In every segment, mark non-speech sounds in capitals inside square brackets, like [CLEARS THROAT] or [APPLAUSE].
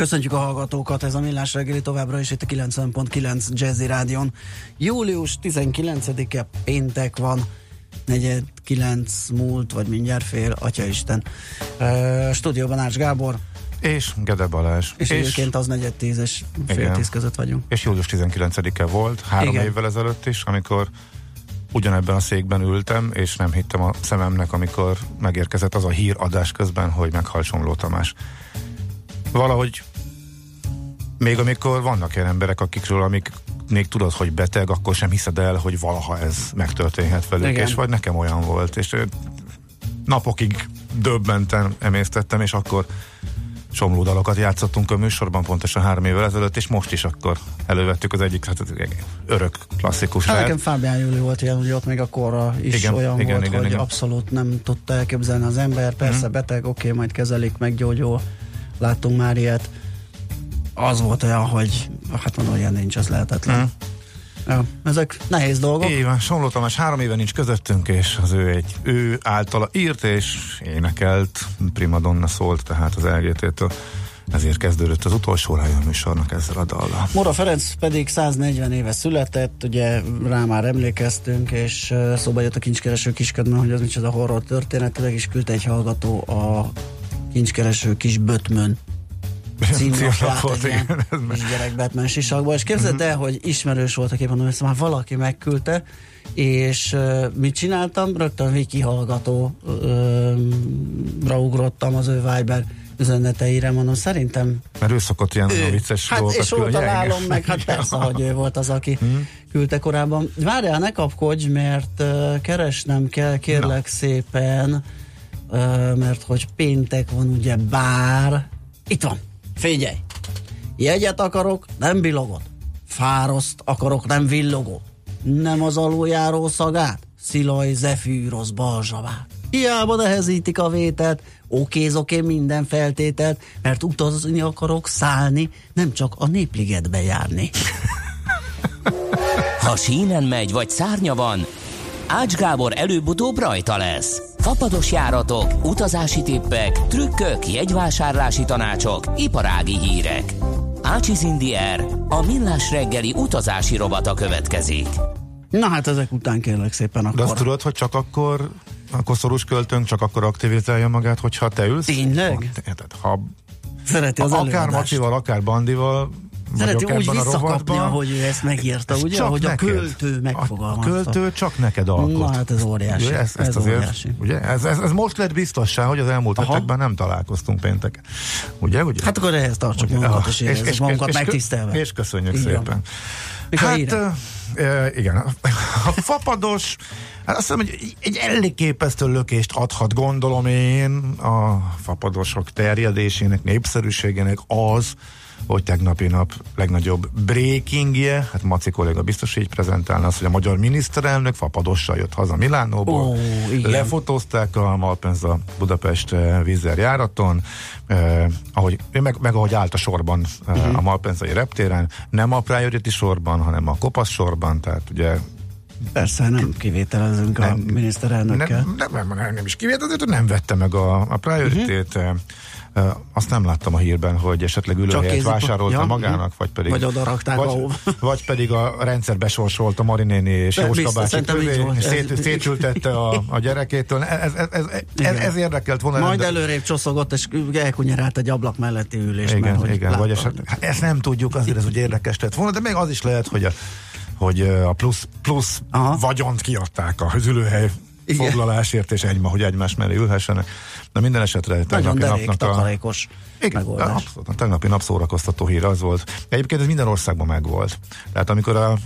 Köszöntjük a hallgatókat, ez a Millás reggeli továbbra is itt a 90.9 Jazzy Rádion. Július 19-e péntek van, negyed kilenc múlt, vagy mindjárt fél, Atyaisten. Uh, stúdióban Ács Gábor. És Gede Balázs. És, és egyébként az negyed tíz és fél igen. tíz között vagyunk. És július 19-e volt, három igen. évvel ezelőtt is, amikor ugyanebben a székben ültem, és nem hittem a szememnek, amikor megérkezett az a hír adás közben, hogy meghalt Somló Tamás. Valahogy még amikor vannak ilyen emberek, akikről, amik még tudod, hogy beteg, akkor sem hiszed el, hogy valaha ez megtörténhet velük, Igen. és vagy nekem olyan volt, és napokig döbbenten emésztettem, és akkor somlódalokat játszottunk a műsorban pontosan három évvel ezelőtt, és most is akkor elővettük az egyik hát örök klasszikus. Hát nekem Fábián Júli volt ilyen, hogy ott még a korra is igen, olyan igen, volt, igen, hogy igen. abszolút nem tudta elképzelni az ember, persze mm. beteg, oké, okay, majd kezelik, meggyógyul, láttunk már ilyet. Az volt olyan, hogy hát mondom, ilyen nincs, az lehetetlen. Mm. Ja, ezek nehéz dolgok. Így van, Somló Tamás három éve nincs közöttünk, és az ő egy, ő általa írt és énekelt, primadonna szólt, tehát az LGT-től ezért kezdődött az utolsó rájön műsornak ezzel a dallal. Mora Ferenc pedig 140 éve született, ugye rá már emlékeztünk, és szóba jött a kincskereső kisködben, hogy az micsoda horror történetileg is küldte egy hallgató a kincskereső kis bötmön címlapját volt, egy ilyen gyerek Batman sisakban, és képzeld uh-huh. el, hogy ismerős volt a kép, mondom, ezt már valaki megküldte, és uh, mit csináltam? Rögtön Viki hallgató uh, ugrottam az ő Viber üzeneteire, mondom, szerintem... Mert ő szokott ilyen ő, vicces hát, dolgokat és óta találom meg, hát persze, hogy ő volt az, aki hmm. küldte korábban. Várjál, ne kapkodj, mert uh, keresnem kell, kérlek Na. szépen, uh, mert hogy péntek van, ugye bár... Itt van. Figyelj! Jegyet akarok, nem bilogot. Fároszt akarok, nem villogó. Nem az aluljáró szagát, szilaj zefűrosz balzsavát. Hiába nehezítik a vételt, okézok én minden feltételt, mert utazni akarok szállni, nem csak a népligetbe járni. Ha sínen megy, vagy szárnya van, Ács Gábor előbb-utóbb rajta lesz. Fapados járatok, utazási tippek, trükkök, jegyvásárlási tanácsok, iparági hírek. Ácsiz Indier, a millás reggeli utazási robata következik. Na hát ezek után kérlek szépen akkor. De azt tudod, hogy csak akkor akkor szorús költőnk csak akkor aktivizálja magát, hogyha te ülsz? Tényleg? Ha, ha Szereti az Akár Macival, akár Bandival Szereti úgy visszakapni, ahogy ő ezt megírta, ugye? Csak hogy neked. a költő megfogalmazta. A költő csak neked alkot. Na hát ez óriási. Ugye, ezt, ezt ez azért, óriási. Ugye, ez, ez, ez, most lett biztossá, hogy az elmúlt Aha. hetekben nem találkoztunk péntek. Ugye, ugye? Hát akkor ehhez tartsuk magunkat, és, és, és, magunkat és, megtisztelve. És köszönjük Igen. szépen. Hát, uh, igen, a fapados, hát azt hiszem, hogy egy elképesztő lökést adhat, gondolom én, a fapadosok terjedésének, népszerűségének az, hogy tegnapi nap legnagyobb breakingje, hát Maci kolléga biztos így prezentálna az, hogy a magyar miniszterelnök fapadossal jött haza Milánóból, oh, lefotózták a Malpenza Budapest eh, vízzel járaton, eh, ahogy, meg, meg ahogy állt a sorban eh, uh-huh. a Malpenzai reptéren, nem a priority sorban, hanem a kopasz sorban, tehát ugye Persze, nem kivételezünk nem, a miniszterelnökkel. Nem, nem, nem, nem is kivételezünk, nem vette meg a, a priorityt. Uh-huh. Azt nem láttam a hírben, hogy esetleg ülőhelyet vásárolta ja, magának, vagy pedig, vagy, oda vagy, [LAUGHS] vagy pedig a rendszer besorsolta Marinéni és Jóska bácsi közé, és szét, szétültette a, a gyerekétől. Ez, ez, ez, ez, ez érdekelt volna. Majd előrébb csoszogott, és elkunyerált egy ablak melletti ülés. Igen, mert, igen, vagy eset, hát ezt nem tudjuk, azért ez ugye érdekes lett volna, de még az is lehet, hogy a, hogy a plusz, plusz vagyont kiadták a ülőhely foglalásért, és egyma, hogy egymás mellé ülhessenek. De minden esetre tegnapi napnak takarékos a... Igen, abszolút, a tegnapi nap szórakoztató hír az volt. Egyébként ez minden országban megvolt. Tehát amikor a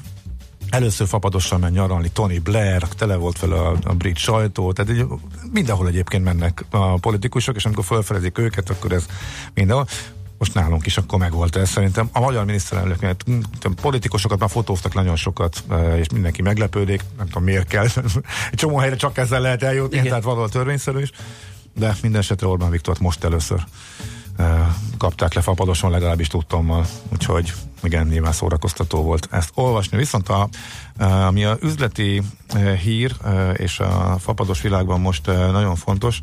Először fapadosan ment nyaralni Tony Blair, tele volt fel a, a brit sajtó, tehát egy, mindenhol egyébként mennek a politikusok, és amikor felfedezik őket, akkor ez mindenhol. most nálunk is akkor megvolt ez. Szerintem a magyar miniszterelnök, politikusokat már fotóztak nagyon sokat, és mindenki meglepődik, nem tudom miért kell. [LAUGHS] Egy csomó helyre csak ezzel lehet eljutni, Igen. tehát valahol törvényszerű is. De minden esetre Orbán Viktort most először kapták le Fapadoson, legalábbis tudtommal, úgyhogy igen, nyilván szórakoztató volt ezt olvasni. Viszont a, ami a üzleti hír és a fapados világban most nagyon fontos,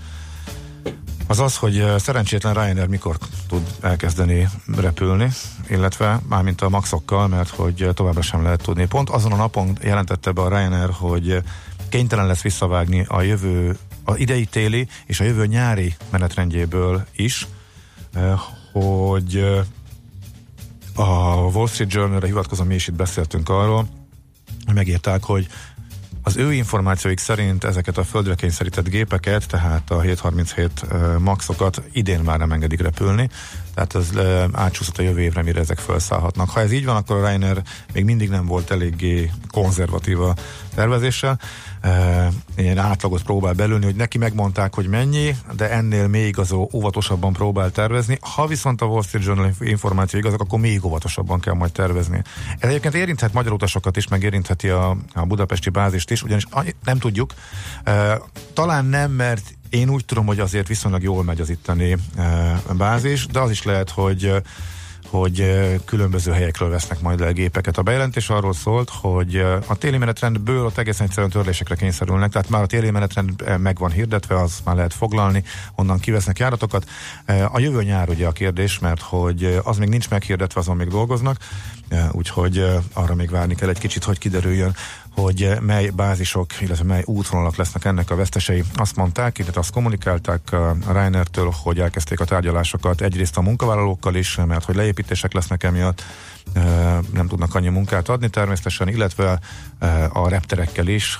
az az, hogy szerencsétlen Ryanair mikor tud elkezdeni repülni, illetve mármint a maxokkal, mert hogy továbbra sem lehet tudni. Pont azon a napon jelentette be a Ryanair, hogy kénytelen lesz visszavágni a jövő, a idei téli és a jövő nyári menetrendjéből is, hogy a Wall Street Journal-re hivatkozom, mi is itt beszéltünk arról, hogy megírták, hogy az ő információik szerint ezeket a földre kényszerített gépeket, tehát a 737 maxokat idén már nem engedik repülni, tehát ez átsúszott a jövő évre, mire ezek felszállhatnak. Ha ez így van, akkor a Reiner még mindig nem volt eléggé konzervatív a tervezéssel, ilyen átlagot próbál belülni, hogy neki megmondták, hogy mennyi, de ennél még igazó óvatosabban próbál tervezni. Ha viszont a Wall Street Journal információ igazak, akkor még óvatosabban kell majd tervezni. Ez egyébként érinthet magyar utasokat is, meg érintheti a, a budapesti bázist is, ugyanis nem tudjuk. Talán nem, mert én úgy tudom, hogy azért viszonylag jól megy az itteni bázis, de az is lehet, hogy hogy különböző helyekről vesznek majd le a gépeket. A bejelentés arról szólt, hogy a téli menetrendből ott egészen egyszerűen törlésekre kényszerülnek, tehát már a téli menetrend meg van hirdetve, az már lehet foglalni, onnan kivesznek járatokat. A jövő nyár ugye a kérdés, mert hogy az még nincs meghirdetve, azon még dolgoznak, úgyhogy arra még várni kell egy kicsit, hogy kiderüljön, hogy mely bázisok, illetve mely útvonalak lesznek ennek a vesztesei. Azt mondták, illetve azt kommunikálták a Reinertől, hogy elkezdték a tárgyalásokat egyrészt a munkavállalókkal is, mert hogy leépítések lesznek emiatt, nem tudnak annyi munkát adni természetesen, illetve a repterekkel is,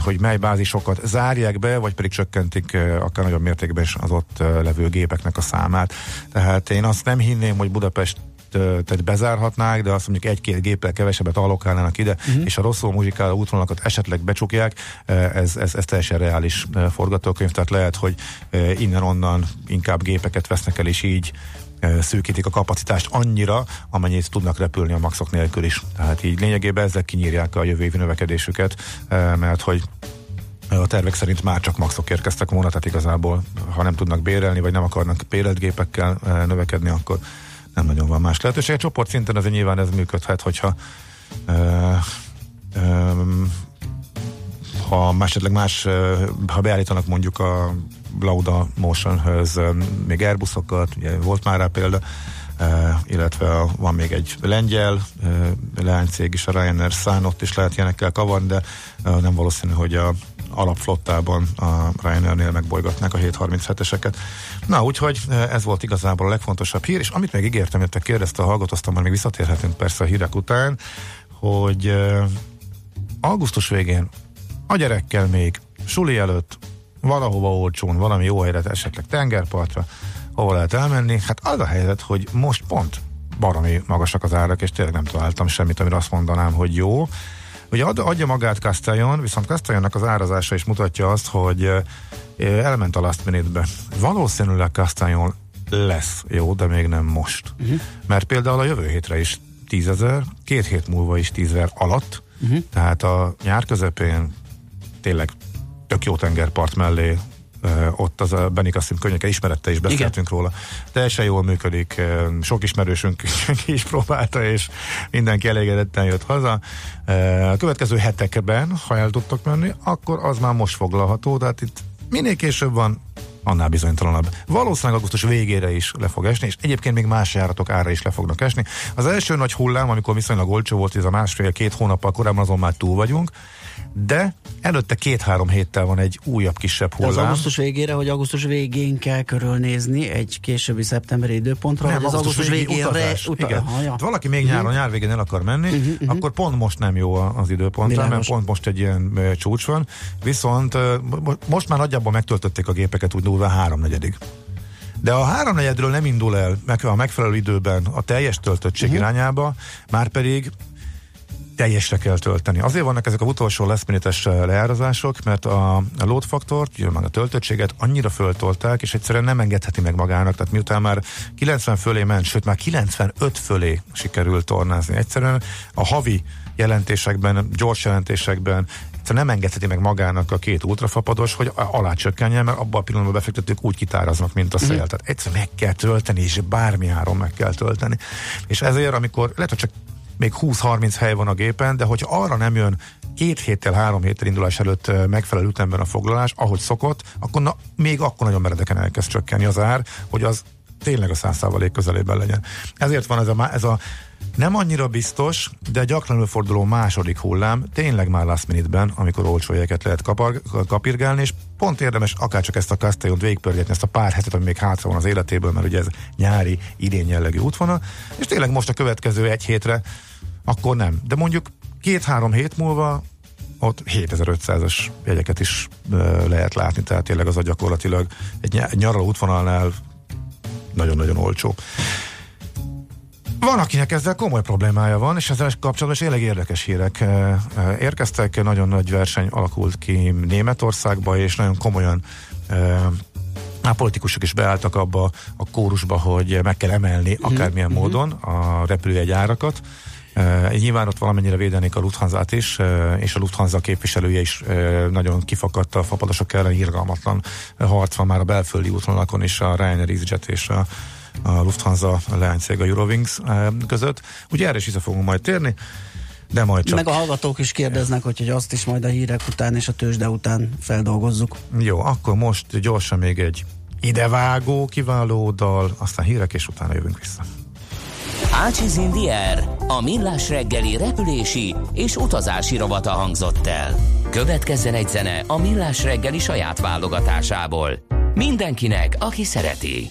hogy mely bázisokat zárják be, vagy pedig csökkentik akár nagyobb mértékben is az ott levő gépeknek a számát. Tehát én azt nem hinném, hogy Budapest tehát bezárhatnák, de azt mondjuk egy-két géppel kevesebbet allokálnának ide, uh-huh. és a rosszul muzsikáló útvonalakat esetleg becsukják, ez, ez, ez teljesen reális forgatókönyv, tehát lehet, hogy innen-onnan inkább gépeket vesznek el, és így szűkítik a kapacitást annyira, amennyit tudnak repülni a maxok nélkül is. Tehát így lényegében ezzel kinyírják a jövő évi növekedésüket, mert hogy a tervek szerint már csak maxok érkeztek volna, tehát igazából, ha nem tudnak bérelni, vagy nem akarnak bérelt gépekkel növekedni, akkor nem nagyon van más lehetőség. A csoport szinten azért nyilván ez működhet, hogyha ö, ö, ha esetleg más, ha beállítanak mondjuk a Lauda Motionhöz még Airbusokat, ugye volt már rá példa, illetve van még egy lengyel leánycég is, a Ryanair Sun, ott is lehet ilyenekkel kavarni, de nem valószínű, hogy a alapflottában a Ryanairnél megbolygatnák a 737-eseket. Na, úgyhogy ez volt igazából a legfontosabb hír, és amit még ígértem, illetve kérdezte a hallgatóztam, már még visszatérhetünk persze a hírek után, hogy augusztus végén a gyerekkel még suli előtt valahova olcsón, valami jó helyre, esetleg tengerpartra, hova lehet elmenni. Hát az a helyzet, hogy most pont baromi magasak az árak, és tényleg nem találtam semmit, amire azt mondanám, hogy jó. Ugye ad, adja magát Castellon, viszont Castellonnak az árazása is mutatja azt, hogy elment a last minute-be. Valószínűleg Castellon lesz jó, de még nem most. Uh-huh. Mert például a jövő hétre is 10 ezer, két hét múlva is 10 ezer alatt, uh-huh. tehát a nyár közepén tényleg tök jó tengerpart mellé ott az a Benikaszim könyveke ismerette is beszéltünk Igen. róla. Teljesen jól működik, sok ismerősünk [LAUGHS] is próbálta, és mindenki elégedetten jött haza. A következő hetekben, ha el tudtok menni, akkor az már most foglalható, tehát itt minél később van, annál bizonytalanabb. Valószínűleg augusztus végére is le fog esni, és egyébként még más járatok ára is le fognak esni. Az első nagy hullám, amikor viszonylag olcsó volt, ez a másfél-két hónappal korábban azon már túl vagyunk, de előtte két-három héttel van egy újabb kisebb hullám. De az augusztus végére, hogy augusztus végén kell körülnézni egy későbbi szeptemberi időpontra, nem, az augusztus végére utazás. Uta- igen. Aha, ja. Valaki még nyáron, uh-huh. nyár végén el akar menni, uh-huh, uh-huh. akkor pont most nem jó az időpont, mert pont most egy ilyen uh, csúcs van, viszont uh, most már nagyjából megtöltötték a gépeket úgy durván háromnegyedig. De a háromnegyedről nem indul el meg a megfelelő időben a teljes töltöttség uh-huh. irányába, már pedig teljesre kell tölteni. Azért vannak ezek a utolsó leszminites leárazások, mert a, a load faktort, meg a töltöttséget annyira föltolták, és egyszerűen nem engedheti meg magának, tehát miután már 90 fölé ment, sőt már 95 fölé sikerült tornázni. Egyszerűen a havi jelentésekben, gyors jelentésekben egyszerűen nem engedheti meg magának a két ultrafapados, hogy alá csökkenjen, mert abban a pillanatban befektetők úgy kitáraznak, mint a szél. Mm. Tehát egyszerűen meg kell tölteni, és bármi áron meg kell tölteni. És ezért, amikor lehet, hogy csak még 20-30 hely van a gépen, de hogyha arra nem jön két héttel, három héttel indulás előtt megfelelő ütemben a foglalás, ahogy szokott, akkor na, még akkor nagyon meredeken elkezd csökkenni az ár, hogy az tényleg a száz közelében legyen. Ezért van ez a, ez a nem annyira biztos, de gyakran előforduló második hullám tényleg már last minute-ben, amikor olcsó jegyeket lehet kapar, kapirgálni, és pont érdemes akárcsak ezt a castellon végigpörgetni, ezt a pár hetet, ami még hátra van az életéből, mert ugye ez nyári, idén jellegű útvonal, és tényleg most a következő egy hétre, akkor nem. De mondjuk két-három hét múlva ott 7500-as jegyeket is ö, lehet látni, tehát tényleg az a gyakorlatilag egy nyaraló útvonalnál nagyon-nagyon olcsó. Van, akinek ezzel komoly problémája van, és ezzel kapcsolatban is tényleg érdekes hírek eh, eh, érkeztek. Nagyon nagy verseny alakult ki Németországba, és nagyon komolyan eh, a politikusok is beálltak abba a kórusba, hogy meg kell emelni uh-huh. akármilyen uh-huh. módon a repülőjegyárakat. Uh, nyilván ott valamennyire védenék a lufthansa is, uh, és a Lufthansa képviselője is uh, nagyon kifakadt a fapadosok ellen, irgalmatlan harc van már a belföldi útvonalakon is, a Ryanair, EasyJet és a a Lufthansa leánycég a Eurowings eh, között. Ugye erre is vissza fogunk majd térni. De majd csak. Meg a hallgatók is kérdeznek, hogy, hogy azt is majd a hírek után és a tőzsde után feldolgozzuk. Jó, akkor most gyorsan még egy idevágó, kiváló dal, aztán hírek, és utána jövünk vissza. Ácsiz Indier, a millás reggeli repülési és utazási rovata hangzott el. Következzen egy zene a millás reggeli saját válogatásából. Mindenkinek, aki szereti.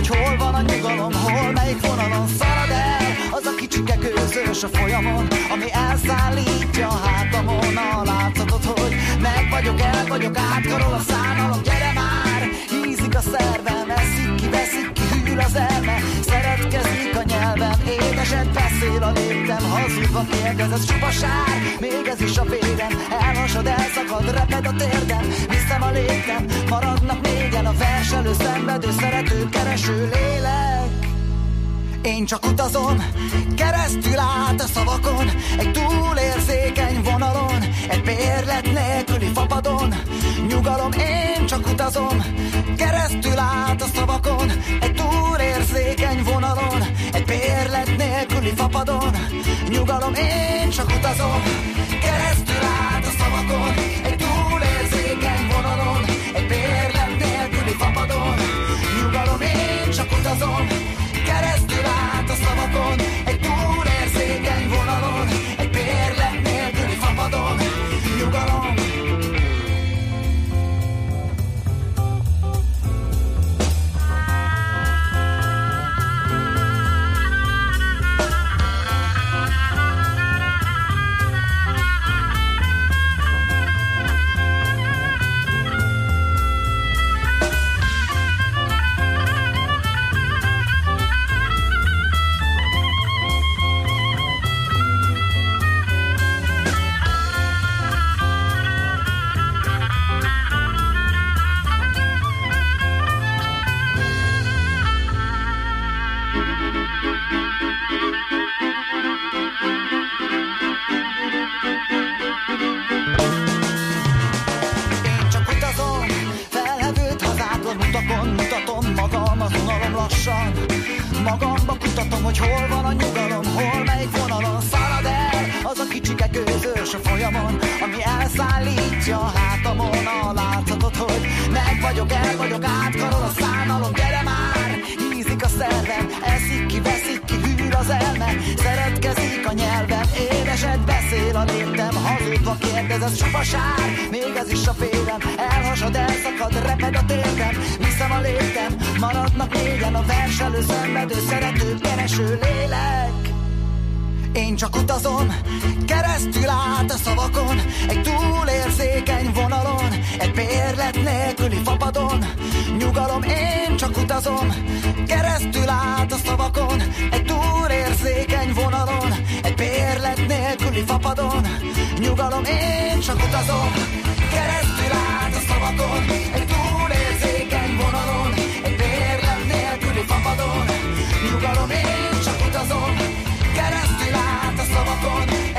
Hogy hol van a nyugalom Hol melyik vonalon szalad el Az a kicsike közös a folyamon Ami elszállítja a hátamon A látszatot, hogy meg vagyok, el vagyok Átkarol a szánalom. Gyere már, hízik a szervem Eszik ki, veszik ki, hűl az elme. Szeretkezik a nyelvem Édeset beszél a léptem Hazudva kérdez, ez csupa sár. Még ez is a vérem Elhasad, elszakad, reped a térdem. Viszem a léptem, maradnak négyen A verselő, szenvedő, szerető, kereső lélek én csak utazom, keresztül át a szavakon, egy túlérzékeny vonalon, egy bérlet nélküli fapadon. Nyugalom, én csak utazom, keresztül át a szavakon, egy túlérzékeny vonalon, egy bérlet nélküli fapadon. Nyugalom, én csak utazom, keresztül át a szavakon, egy túlérzékeny vonalon, egy bérlet nélküli fapadon. Nyugalom, én csak utazom, keresztül vagyok, Átkarol a szánalom, gyere már! Hízik a szervem, eszik ki, veszik ki Hűl az elme, szeretkezik a nyelvem Édeset beszél a léptem Hazudva kérdez, ez csupa sár Még ez is a félem, elhasad, elszakad Reped a térdem, viszem a léptem Maradnak négyen a verselő, szenvedő Szerető, kereső lélek én csak utazom, keresztül át a szavakon, egy túlérzékeny vonalon, egy bérlet nélküli fapadon, nyugalom, én csak utazom, keresztül át a szavakon, egy túlérzékeny vonalon, egy bérlet nélküli fapadon, nyugalom, én csak utazom, keresztül át a szavakon, egy túlérzékeny vonalon, egy bérlet nélküli fapadon, nyugalom, én csak utazom, át a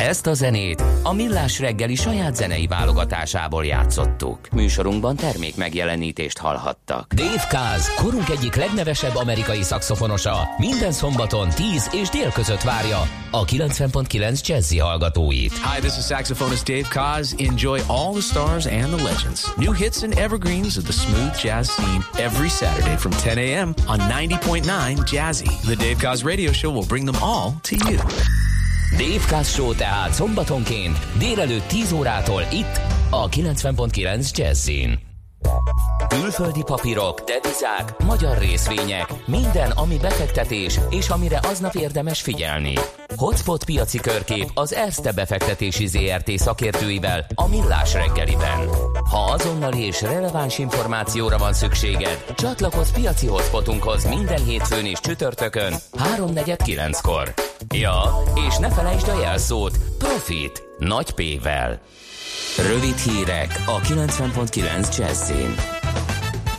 Ezt a zenét a Millás reggeli saját zenei válogatásából játszottuk. Műsorunkban termék megjelenítést hallhattak. Dave Kaz, korunk egyik legnevesebb amerikai szakszofonosa, minden szombaton 10 és dél között várja a 90.9 Jazzy hallgatóit. Hi, this is saxophonist Dave Kaz. Enjoy all the stars and the legends. New hits and evergreens of the smooth jazz scene every Saturday from 10 a.m. on 90.9 Jazzy. The Dave Kaz radio show will bring them all to you. Dave Show tehát szombatonként délelőtt 10 órától itt a 90.9 Jazzin. Külföldi papírok, devizák, magyar részvények, minden, ami befektetés és amire aznap érdemes figyelni. Hotspot piaci körkép az Erste befektetési ZRT szakértőivel a Millás reggeliben. Ha azonnali és releváns információra van szükséged, csatlakozz piaci hotspotunkhoz minden hétfőn és csütörtökön 3.49-kor. Ja, és ne felejtsd a jelszót Profit nagy P-vel. Rövid hírek a 90.9 Jazzin.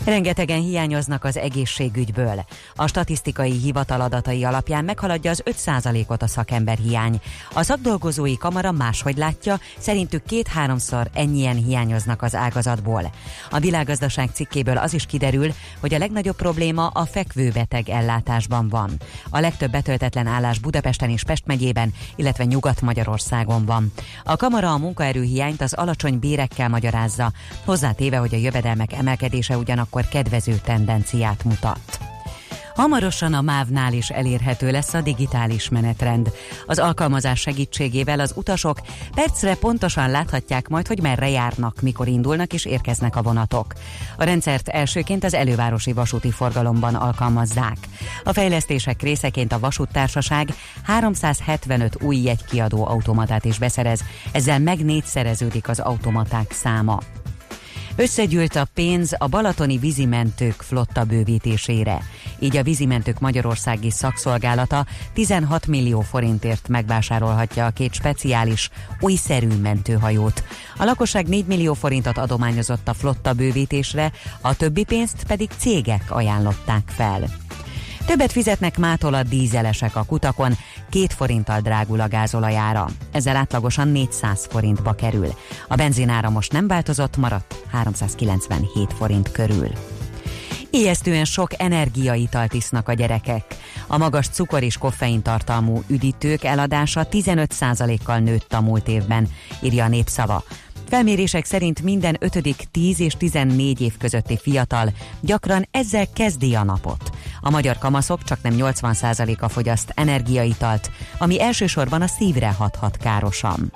Rengetegen hiányoznak az egészségügyből. A statisztikai hivatal adatai alapján meghaladja az 5%-ot a szakemberhiány. A szakdolgozói kamara máshogy látja, szerintük két-háromszor ennyien hiányoznak az ágazatból. A világgazdaság cikkéből az is kiderül, hogy a legnagyobb probléma a fekvőbeteg ellátásban van. A legtöbb betöltetlen állás Budapesten és Pest megyében, illetve Nyugat-Magyarországon van. A kamara a munkaerőhiányt az alacsony bérekkel magyarázza, hozzátéve, hogy a jövedelmek emelkedése ugyanakkor kedvező tendenciát mutat. Hamarosan a MÁV-nál is elérhető lesz a digitális menetrend. Az alkalmazás segítségével az utasok percre pontosan láthatják majd, hogy merre járnak, mikor indulnak és érkeznek a vonatok. A rendszert elsőként az elővárosi vasúti forgalomban alkalmazzák. A fejlesztések részeként a vasúttársaság 375 új jegykiadó automatát is beszerez, ezzel meg négyszereződik az automaták száma. Összegyűlt a pénz a balatoni vízimentők flotta bővítésére. Így a vízimentők Magyarországi szakszolgálata 16 millió forintért megvásárolhatja a két speciális, újszerű mentőhajót. A lakosság 4 millió forintot adományozott a flotta bővítésre, a többi pénzt pedig cégek ajánlották fel. Többet fizetnek mától a dízelesek a kutakon, két forinttal drágul a gázolajára. Ezzel átlagosan 400 forintba kerül. A benzinára most nem változott, maradt 397 forint körül. Ijesztően sok energiaitalt isznak a gyerekek. A magas cukor és koffein tartalmú üdítők eladása 15%-kal nőtt a múlt évben, írja a népszava. Felmérések szerint minden ötödik 10 és 14 év közötti fiatal gyakran ezzel kezdi a napot. A magyar kamaszok csak nem 80%-a fogyaszt energiaitalt, ami elsősorban a szívre hathat károsan.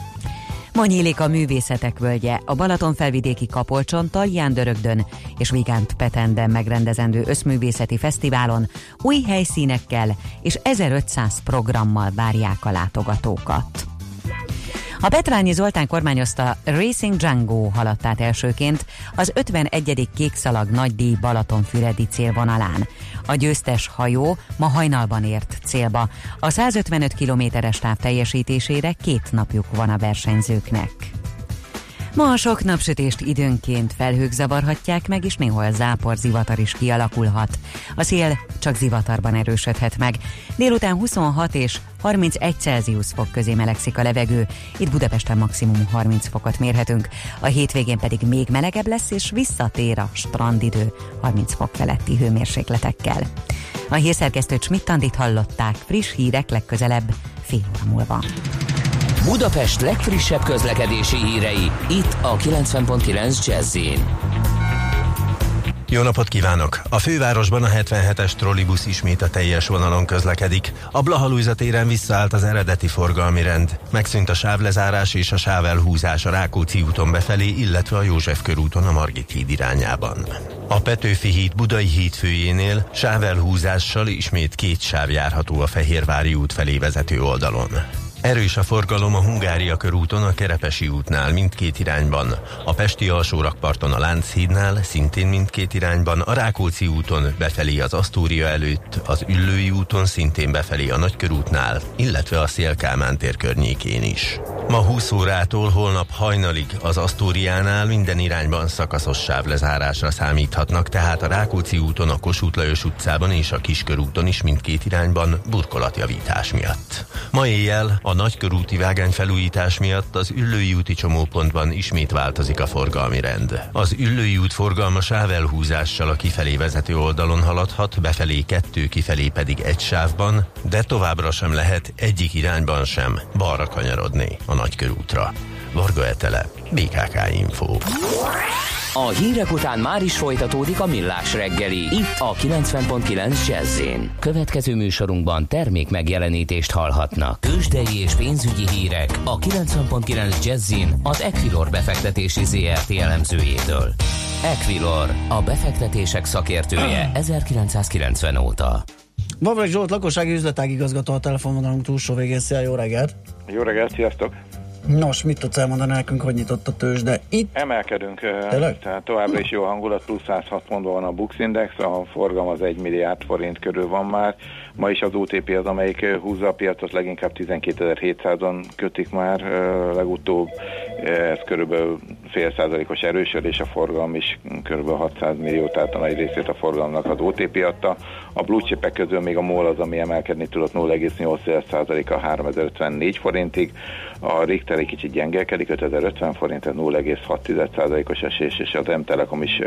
Ma nyílik a művészetek völgye, a Balaton felvidéki Kapolcson, Talján Dörögdön és Vigánt Petenden megrendezendő összművészeti fesztiválon új helyszínekkel és 1500 programmal várják a látogatókat. A Petrányi Zoltán kormányozta Racing Django haladt át elsőként az 51. kékszalag nagydíj Balatonfüredi célvonalán. A győztes hajó ma hajnalban ért célba. A 155 kilométeres táv teljesítésére két napjuk van a versenyzőknek. Ma a sok napsütést időnként felhők zavarhatják meg, és néhol zápor zivatar is kialakulhat. A szél csak zivatarban erősödhet meg. Délután 26 és 31 Celsius fok közé melegszik a levegő, itt Budapesten maximum 30 fokot mérhetünk. A hétvégén pedig még melegebb lesz, és visszatér a strandidő 30 fok feletti hőmérsékletekkel. A hírszerkesztőt Schmidt hallották, friss hírek legközelebb fél óra múlva. Budapest legfrissebb közlekedési hírei, itt a 90.9 jazz Jó napot kívánok! A fővárosban a 77-es trollibusz ismét a teljes vonalon közlekedik. A Blahalújza téren visszaállt az eredeti forgalmi rend. Megszűnt a sávlezárás és a sávelhúzás a Rákóczi úton befelé, illetve a József körúton a Margit híd irányában. A Petőfi híd Budai híd főjénél sávelhúzással ismét két sáv járható a Fehérvári út felé vezető oldalon. Erős a forgalom a Hungária körúton a Kerepesi útnál mindkét irányban, a Pesti alsórakparton a Lánchídnál szintén mindkét irányban, a Rákóczi úton befelé az Asztúria előtt, az Üllői úton szintén befelé a Nagykörútnál, illetve a Szélkámán tér környékén is. Ma 20 órától holnap hajnalig az Asztóriánál minden irányban szakaszos sávlezárásra számíthatnak, tehát a Rákóczi úton, a Kossuth Lajos utcában és a Kiskörúton is mindkét irányban burkolatjavítás miatt. Ma éjjel a nagykörúti vágány felújítás miatt az Üllői úti csomópontban ismét változik a forgalmi rend. Az Üllői út forgalma sávelhúzással a kifelé vezető oldalon haladhat, befelé kettő, kifelé pedig egy sávban, de továbbra sem lehet egyik irányban sem balra kanyarodni a nagykörútra. Varga Etele, BKK Info. A hírek után már is folytatódik a millás reggeli. Itt a 90.9 jazz Következő műsorunkban termék megjelenítést hallhatnak. Kősdei és pénzügyi hírek a 90.9 jazz az Equilor befektetési ZRT elemzőjétől. Equilor, a befektetések szakértője 1990 óta. Babrek Zsolt, lakossági üzletágigazgató a telefonvonalunk túlsó végén. Szia, jó reggelt! Jó reggelt, sziasztok! Nos, mit tudsz elmondani nekünk, hogy nyitott a tőzs, de itt... Emelkedünk, Tényleg? tehát továbbra is jó hangulat, plusz 106 pontban van a Bux Index, a forgalom az 1 milliárd forint körül van már, Ma is az OTP az, amelyik húzza a piacot, leginkább 12.700-on kötik már legutóbb. Ez körülbelül fél százalékos erősödés, a forgalom is körülbelül 600 millió, tehát a nagy részét a forgalomnak az OTP adta. A blue közül még a MOL az, ami emelkedni tudott 0,8 a 3054 forintig. A Richter egy kicsit gyengelkedik, 5050 forint, 0,6%-os esés, és az M-Telekom is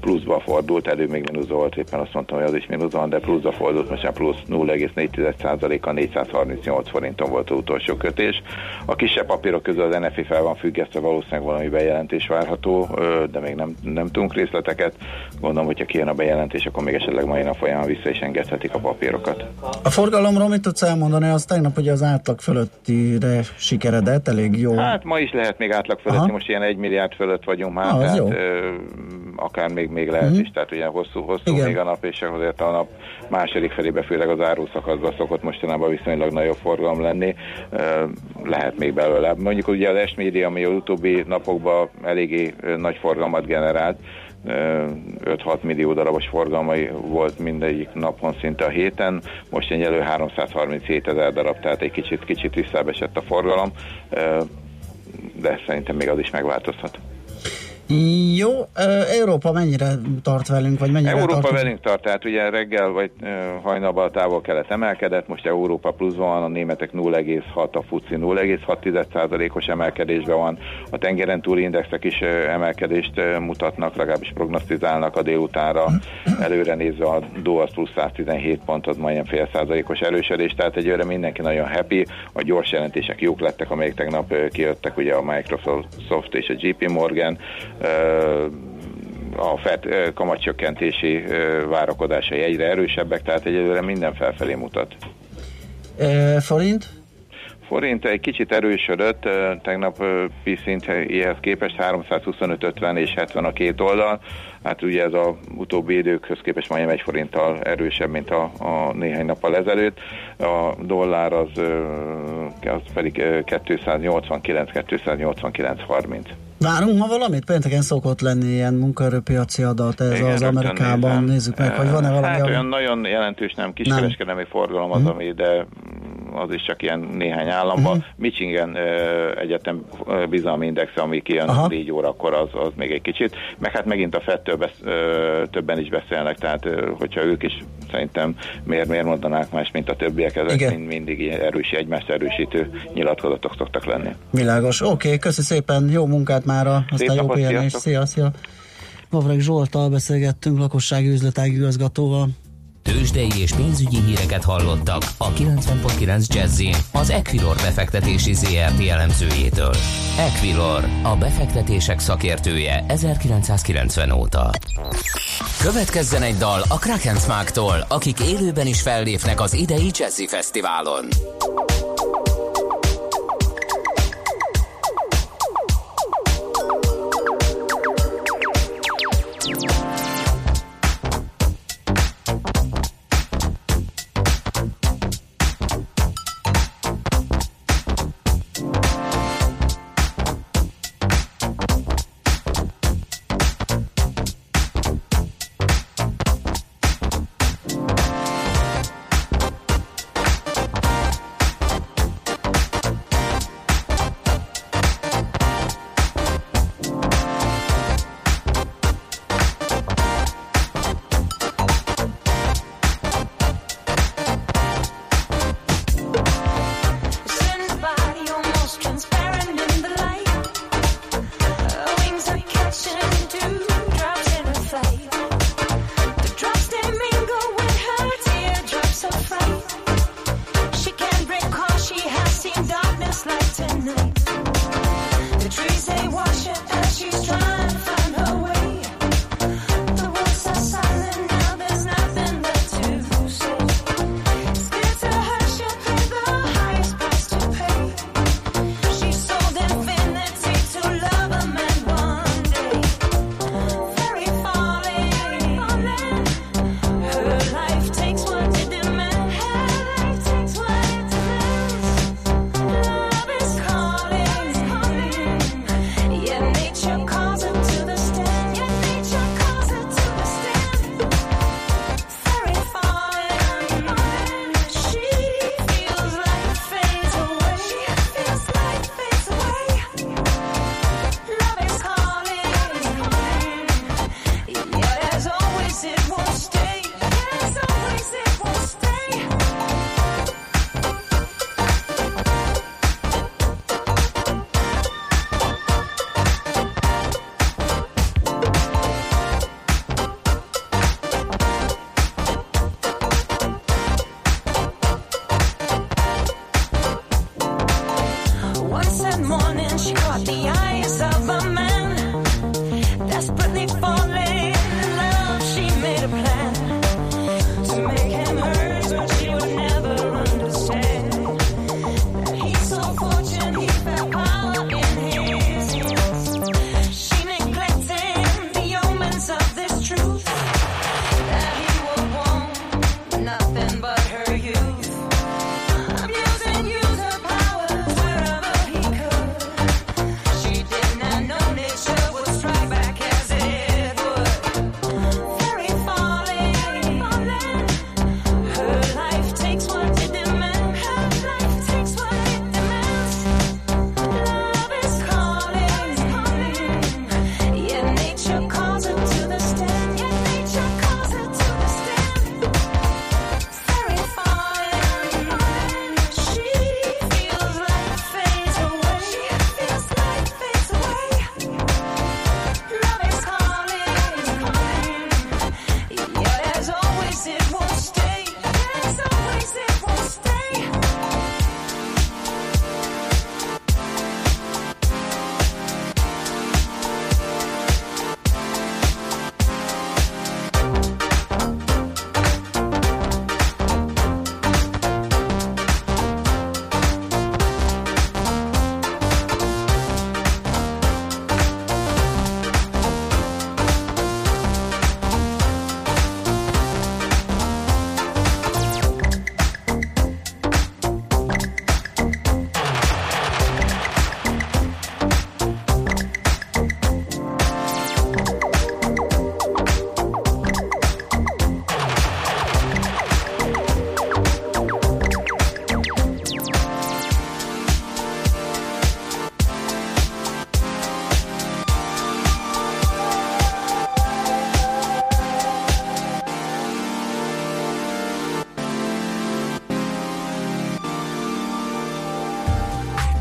pluszba fordult, elő még mínusz volt, éppen azt mondtam, hogy az is mínusz van, de pluszba fordult, most már plusz 0,4%-a 438 forinton volt az utolsó kötés. A kisebb papírok közül az NFI fel van függesztve, valószínűleg valami bejelentés várható, de még nem, nem tudunk részleteket. Gondolom, hogyha kijön a bejelentés, akkor még esetleg mai nap folyamán vissza is engedhetik a papírokat. A forgalomról mit tudsz elmondani? Az tegnap ugye az átlag fölöttire sikeredett, elég jó. Hát ma is lehet még átlag fölötti, Aha. most ilyen egy milliárd fölött vagyunk már, ah, tehát ö, akár még, még lehet uh-huh. is, tehát ugye hosszú, hosszú még a nap, és azért a nap második felébe, főleg az áruszakaszban szokott mostanában viszonylag nagyobb forgalom lenni, lehet még belőle. Mondjuk ugye az S-Media, ami az utóbbi napokban eléggé nagy forgalmat generált, 5-6 millió darabos forgalmai volt mindegyik napon szinte a héten, most egyelő 337 ezer darab, tehát egy kicsit, kicsit visszaesett a forgalom, de szerintem még az is megváltozhat. Jó, Európa mennyire tart velünk, vagy mennyire Európa tart velünk tart, tehát ugye reggel vagy hajnalban a távol kelet emelkedett, most Európa pluszban van, a németek 0,6, a FUCI 0,6%-os emelkedésben van, a tengeren túli indexek is emelkedést mutatnak, legalábbis prognosztizálnak a délutánra, előre nézve a DO az plusz 117 pont, az majdnem fél százalékos erősödés, tehát egyőre mindenki nagyon happy, a gyors jelentések jók lettek, amelyek tegnap kijöttek, ugye a Microsoft és a JP Morgan, a FED kamatcsökkentési várakozásai egyre erősebbek, tehát egyelőre minden felfelé mutat. E, forint? Forint egy kicsit erősödött, tegnap szinthez képest 325-50 és 70 a két oldal. Hát ugye ez a utóbbi időkhöz képest majdnem egy forinttal erősebb, mint a, a néhány nappal ezelőtt. A dollár az, az pedig 289-289-30. Várunk ma valamit? Pénteken szokott lenni ilyen munkaerőpiaci adat, ez Igen, az Amerikában. Nézem. Nézzük meg, hogy van-e valami. Hát olyan nagyon jelentős nem, kiskereskedelmi forgalom az, hmm. ami, de az is csak ilyen néhány államban. Uh-huh. Michigan uh, Egyetem bizalmi indexe, ami kijön Aha. 4 órakor, az, az még egy kicsit. Meg hát megint a besz, uh, többen is beszélnek, tehát uh, hogyha ők is szerintem miért, miért mondanák más, mint a többiek, ezek mind, mindig erős, egymást erősítő nyilatkozatok szoktak lenni. Világos. Oké, okay, köszi szépen, jó munkát már, aztán Szép jó pihenést. Szia, szia. Mavreg Zsoltal beszélgettünk, lakossági üzletági igazgatóval. Tőzsdei és pénzügyi híreket hallottak a 90.9 jazz az Equilor befektetési ZRT elemzőjétől. Equilor, a befektetések szakértője 1990 óta. Következzen egy dal a Krakensmáktól, akik élőben is fellépnek az idei Jazzy Fesztiválon.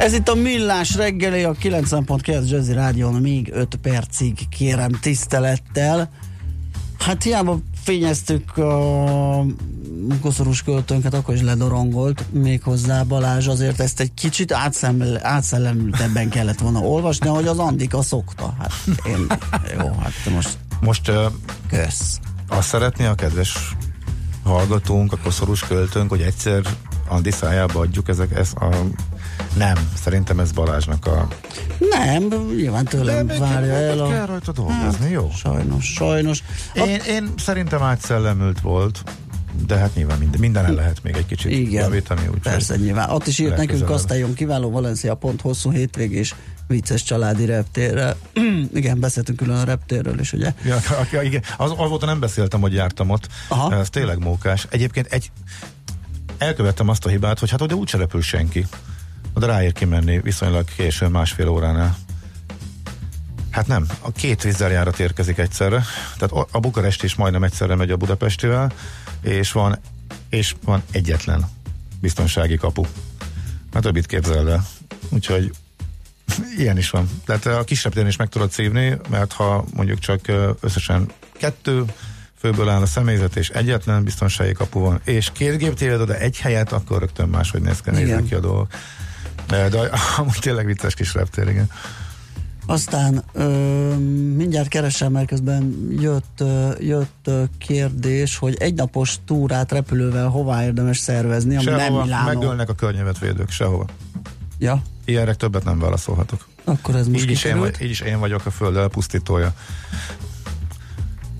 Ez itt a Millás reggeli, a 90.9 Jazzy Rádion még 5 percig kérem tisztelettel. Hát hiába fényeztük a koszorús költőnket, akkor is ledorongolt, méghozzá Balázs azért ezt egy kicsit átszellemültebben kellett volna olvasni, ahogy az Andika szokta. Hát én, jó, hát most... Most uh, kösz. Azt szeretné a kedves hallgatónk, a koszorús költőnk, hogy egyszer Andi szájába adjuk ezek, ez a nem, szerintem ez Balázsnak a... Nem, nyilván tőlem De várja el a... kell rajta dolgozni, hát, jó? Sajnos, sajnos. Én, én szerintem átszellemült volt, de hát nyilván minden, minden el lehet még egy kicsit Igen, javítani. Úgy, persze, nyilván. Ott is írt nekünk Kasztályon kiváló Valencia pont hosszú hétvégés vicces családi reptérre. [CLEARS THROAT] igen, beszéltünk külön a reptérről is, ugye? Ja, ja igen. Az, az volt, nem beszéltem, hogy jártam ott. Aha. Ez tényleg mókás. Egyébként egy elkövettem azt a hibát, hogy hát oda úgy repül senki oda ráér kimenni viszonylag későn, másfél óránál. Hát nem, a két vízzeljárat érkezik egyszerre, tehát a Bukarest is majdnem egyszerre megy a Budapestivel, és van, és van egyetlen biztonsági kapu. A többit képzeld el. Úgyhogy [LAUGHS] ilyen is van. Tehát a kisebb téren is meg tudod szívni, mert ha mondjuk csak összesen kettő főből áll a személyzet, és egyetlen biztonsági kapu van, és két gép téved de egy helyet, akkor rögtön máshogy néz ki a dolgok. De, amúgy tényleg vicces kis reptér, igen. Aztán ö, mindjárt keresem, mert közben jött, ö, jött ö, kérdés, hogy egynapos túrát repülővel hová érdemes szervezni, ami sehova, nem Milánó. megölnek a környezetvédők, sehova. Ja. Ilyenre többet nem válaszolhatok. Akkor ez most így is, én, vagy, így is én vagyok a föld elpusztítója.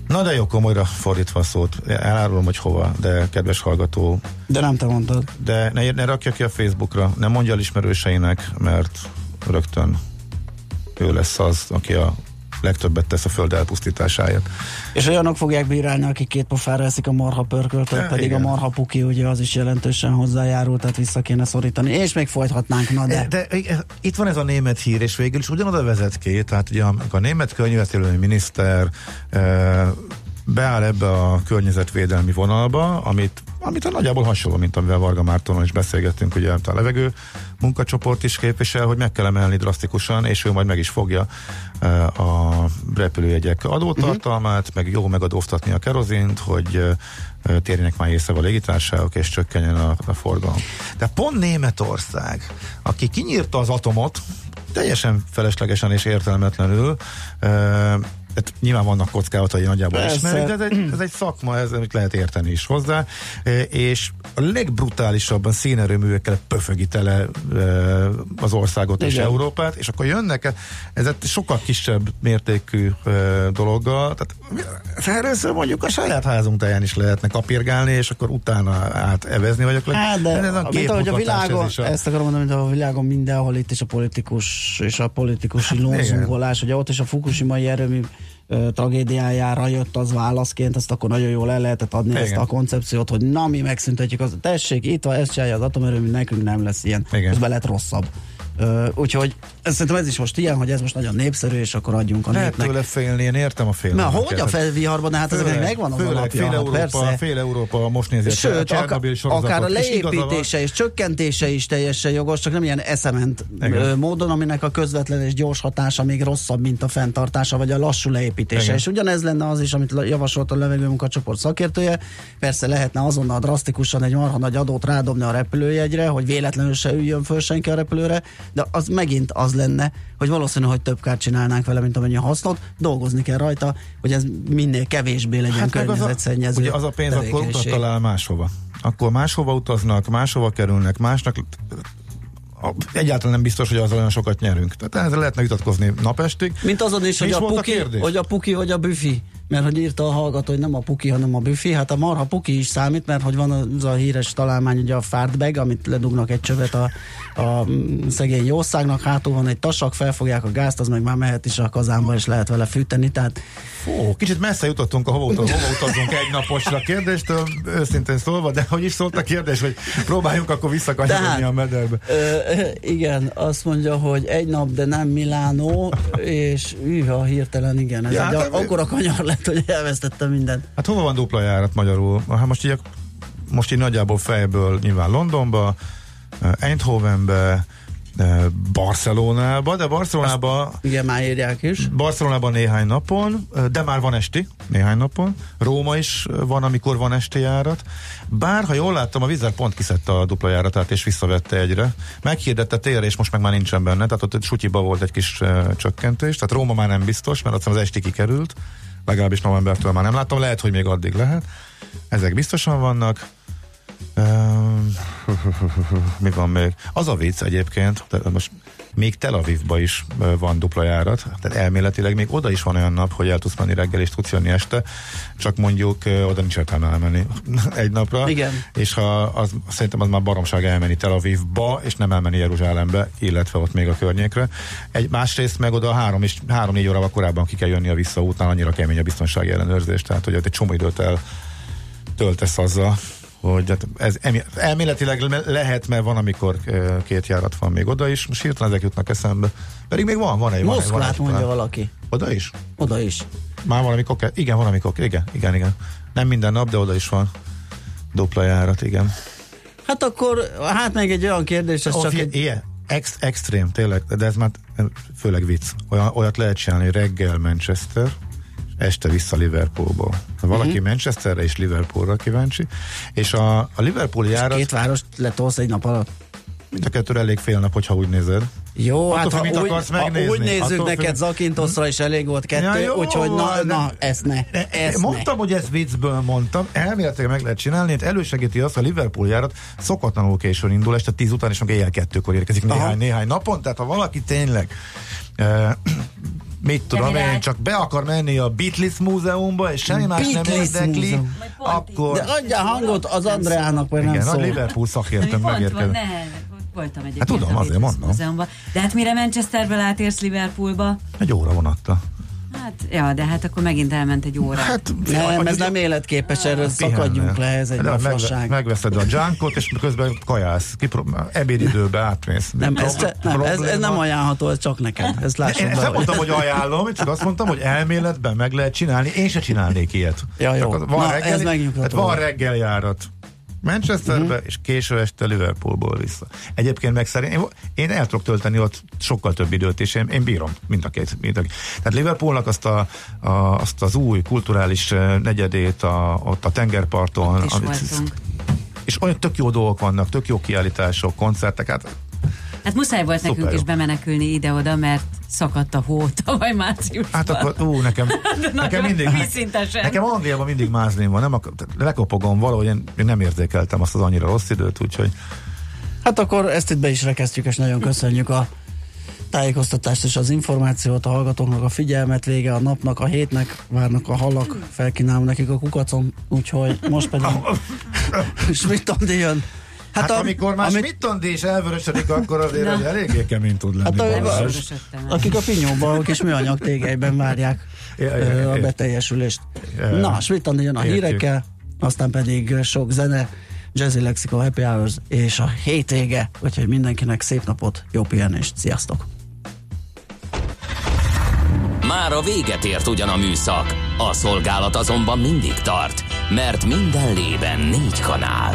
Na de jó, komolyra fordítva a szót. Elárulom, hogy hova, de kedves hallgató. De nem te mondtad. De ne, ne rakja ki a Facebookra, nem mondja el ismerőseinek, mert rögtön ő lesz az, aki a legtöbbet tesz a föld elpusztításáért. És olyanok fogják bírálni, akik két pofára eszik a marha pörköltől, ja, pedig igen. a marha puki ugye az is jelentősen hozzájárult, tehát vissza kéne szorítani, és még folytatnánk, na de. de. De itt van ez a német hír, és végül is ugyanoda vezet ki, tehát ugye a, a német környezetélői miniszter e, beáll ebbe a környezetvédelmi vonalba, amit amit a nagyjából hasonló, mint amivel Varga Mártonon is beszélgettünk, ugye a levegő munkacsoport is képvisel, hogy meg kell emelni drasztikusan, és ő majd meg is fogja uh, a repülőjegyek adótartalmát, uh-huh. meg jó megadóztatni a kerozint, hogy uh, térjenek már észre a légitársaságok, és csökkenjen a, a forgalom. De pont Németország, aki kinyírta az atomot, teljesen feleslegesen és értelmetlenül, uh, tehát nyilván vannak kockázatai nagyjából ismerik, de ez egy, ez egy szakma, ez, amit lehet érteni is hozzá, e, és a legbrutálisabban szénerőművekkel pöfögi tele e, az országot Igen. és Európát, és akkor jönnek, ez egy sokkal kisebb mértékű e, dologgal, tehát először mondjuk a saját házunk táján is lehetne kapirgálni, és akkor utána átevezni vagyok. Hát, de ez a, mint ahogy a világon, ez a... ezt akarom mondani, mint a világon mindenhol itt is a politikus és a politikusi hát, lózungolás, ugye ott is a Fukushima erőmű tragédiájára jött az válaszként, ezt akkor nagyon jól el lehetett adni Igen. ezt a koncepciót, hogy na mi megszüntetjük az, tessék, itt van, ezt csinálja az atomerőmű, nekünk nem lesz ilyen, Igen. közben lett rosszabb. Uh, úgyhogy ez, szerintem ez is most ilyen, hogy ez most nagyon népszerű, és akkor adjunk a Lehet népnek. tőle félni, én értem a félelmet. Na, hogy a felviharban, hát ez még megvan az főleg, alapja. Fél Európa, persze. fél Európa most nézi Sőt, a akár, akár a leépítése és, és csökkentése is teljesen jogos, csak nem ilyen eszement Igen. módon, aminek a közvetlen és gyors hatása még rosszabb, mint a fenntartása, vagy a lassú leépítése. Igen. És ugyanez lenne az is, amit javasolt a levegőmunkacsoport szakértője. Persze lehetne azonnal drasztikusan egy marha nagy adót rádobni a repülőjegyre, hogy véletlenül se üljön föl senki a repülőre, de az megint az lenne, hogy valószínű, hogy több kárt csinálnánk vele, mint amennyi hasznot, dolgozni kell rajta, hogy ez minél kevésbé legyen hát környezetszennyező. Ugye az a pénz akkor utat talál máshova. Akkor máshova utaznak, máshova kerülnek, másnak egyáltalán nem biztos, hogy az olyan sokat nyerünk. Tehát ezzel lehetne vitatkozni napestig. Mint azon is, hogy a, puki, a hogy a puki, vagy a büfi mert hogy írta a hallgató, hogy nem a puki, hanem a büfi. Hát a marha puki is számít, mert hogy van az a híres találmány, ugye a fartbag, amit ledugnak egy csövet a, a szegény jószágnak, hátul van egy tasak, felfogják a gázt, az meg már mehet is a kazánba, és lehet vele fűteni, tehát Ó, kicsit messze jutottunk a hova, hova utazunk egy naposra kérdéstől, őszintén szólva, de hogy is szólt a kérdés, hogy próbáljunk akkor visszakanyarodni a mederbe. Ö, igen, azt mondja, hogy egy nap, de nem Milánó, és üha hirtelen igen, ez ja, egy hát, akkora kanyar lett, [LAUGHS] hogy elvesztettem mindent. Hát hova van dupla járat magyarul? Hát most így, most így nagyjából fejből nyilván Londonba, Eindhovenbe, Barcelonába, de Barcelonába... Azt, igen, már írják is. Barcelonában néhány napon, de már van esti, néhány napon. Róma is van, amikor van esti járat. Bár, ha jól láttam, a Vizer pont kiszedte a dupla járatát, és visszavette egyre. Meghirdette térre, és most meg már nincsen benne, tehát ott sutyiba volt egy kis uh, csökkentés. Tehát Róma már nem biztos, mert azt az esti kikerült. Legalábbis novembertől már nem láttam, lehet, hogy még addig lehet. Ezek biztosan vannak. [LAUGHS] mi van még? Az a vicc egyébként, most még Tel Avivba is van dupla járat, tehát elméletileg még oda is van olyan nap, hogy el tudsz menni reggel és tudsz jönni este, csak mondjuk oda nincs értelme elmenni [LAUGHS] egy napra. Igen. És ha az, szerintem az már baromság elmenni Tel Avivba, és nem elmenni Jeruzsálembe, illetve ott még a környékre. Egy másrészt meg oda három és három-négy órával korábban ki kell jönni a visszaútnál, annyira kemény a biztonsági ellenőrzés, tehát hogy ott egy csomó időt el töltesz azzal, hogy hát ez elméletileg lehet, mert van, amikor két járat van még oda is, most hirtelen ezek jutnak eszembe. Pedig még van, van egy. Moszkvát van, mondja valaki. Oda is? Oda is. Már valamikor, igen, valamikor, igen, igen, igen. Nem minden nap, de oda is van dupla járat, igen. Hát akkor, hát még egy olyan kérdés, ez oh, csak egy... Ilyen, ex, extrém, tényleg, de ez már főleg vicc. Olyan, olyat lehet csinálni, reggel Manchester, este vissza Liverpoolból. Valaki uh-huh. Manchesterre és Liverpoolra kíváncsi, és a, a Liverpool járat... Két város letolsz egy nap alatt? Mind a kettőre elég fél nap, hogyha úgy nézed. Jó, Attól, hát ha úgy, ha úgy nézzük, Attól neked fél... Zakintoszra is elég volt kettő, ja, jó, úgyhogy na, na, ezt ne. Ezt mondtam, ne. hogy ezt viccből mondtam, elméletileg meg lehet csinálni, itt elősegíti azt, a Liverpool járat szokatlanul későn indul, este 10 után, és meg éjjel kettőkor érkezik néhány, néhány napon, tehát ha valaki tényleg mit tudom én, csak be akar menni a Beatles múzeumba, és semmi más nem érdekli, akkor... De adja hangot az Andreának, vagy nem Igen, szól. a Liverpool szakértőm megérkezett. Voltam egyébként hát tudom, azért mondom. Múzeumban. De hát mire Manchesterből átérsz Liverpoolba? Egy óra vonatta. Hát, ja, de hát akkor megint elment egy óra. Hát, nem, ez nem életképes, erről szakadjunk le, ez egy de meg, megveszed a junkot, és közben kajász, kiprób- ebédidőbe átmész. Nem, ez, ce, nem ez, ez, nem ajánlható, ez csak neked. Ez Én nem mondtam, hogy ajánlom, csak azt mondtam, hogy elméletben meg lehet csinálni, én se csinálnék ilyet. Ja, jó. Van, Na, reggel, ez hát van reggeljárat. Manchesterbe, uh-huh. és késő este Liverpoolból vissza. Egyébként meg szerint, én, én el tudok tölteni ott sokkal több időt, és én, én bírom mind a két. Mind a két. Tehát Liverpoolnak azt, a, a, azt az új kulturális negyedét a, ott a tengerparton. Ott is amit, és olyan tök jó dolgok vannak, tök jó kiállítások, koncertek, hát Hát muszáj volt Szuper nekünk jó. is bemenekülni ide-oda, mert szakadt a hó tavaly márciusban. Hát akkor, ú, nekem, [LAUGHS] nekem mindig, nekem Angliában mindig mázlim van, nem akar, lekopogom valahogy, én, én nem érzékeltem azt az annyira rossz időt, úgyhogy Hát akkor ezt itt be is rekeztjük, és nagyon köszönjük a tájékoztatást és az információt, a hallgatóknak a figyelmet, vége a napnak, a hétnek, várnak a halak, felkínálom nekik a kukacon, úgyhogy most pedig [LAUGHS] Schmidt jön Hát, hát a, amikor már amit... Schmidt is elvörösödik, akkor azért hogy eléggé kemény tud lenni. Hát a, a, akik a pinyóban, kis műanyag tégelyben várják ja, ja, ja, a beteljesülést. Ja, ja. Na, Schmidt jön a hírekkel, aztán pedig sok zene, Jazzy Lexicon Happy Hours és a hétége, úgyhogy mindenkinek szép napot, jó pihenést, sziasztok! Már a véget ért ugyan a műszak, a szolgálat azonban mindig tart, mert minden lében négy kanál.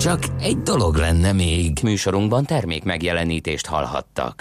Csak egy dolog lenne még. Műsorunkban termék megjelenítést hallhattak.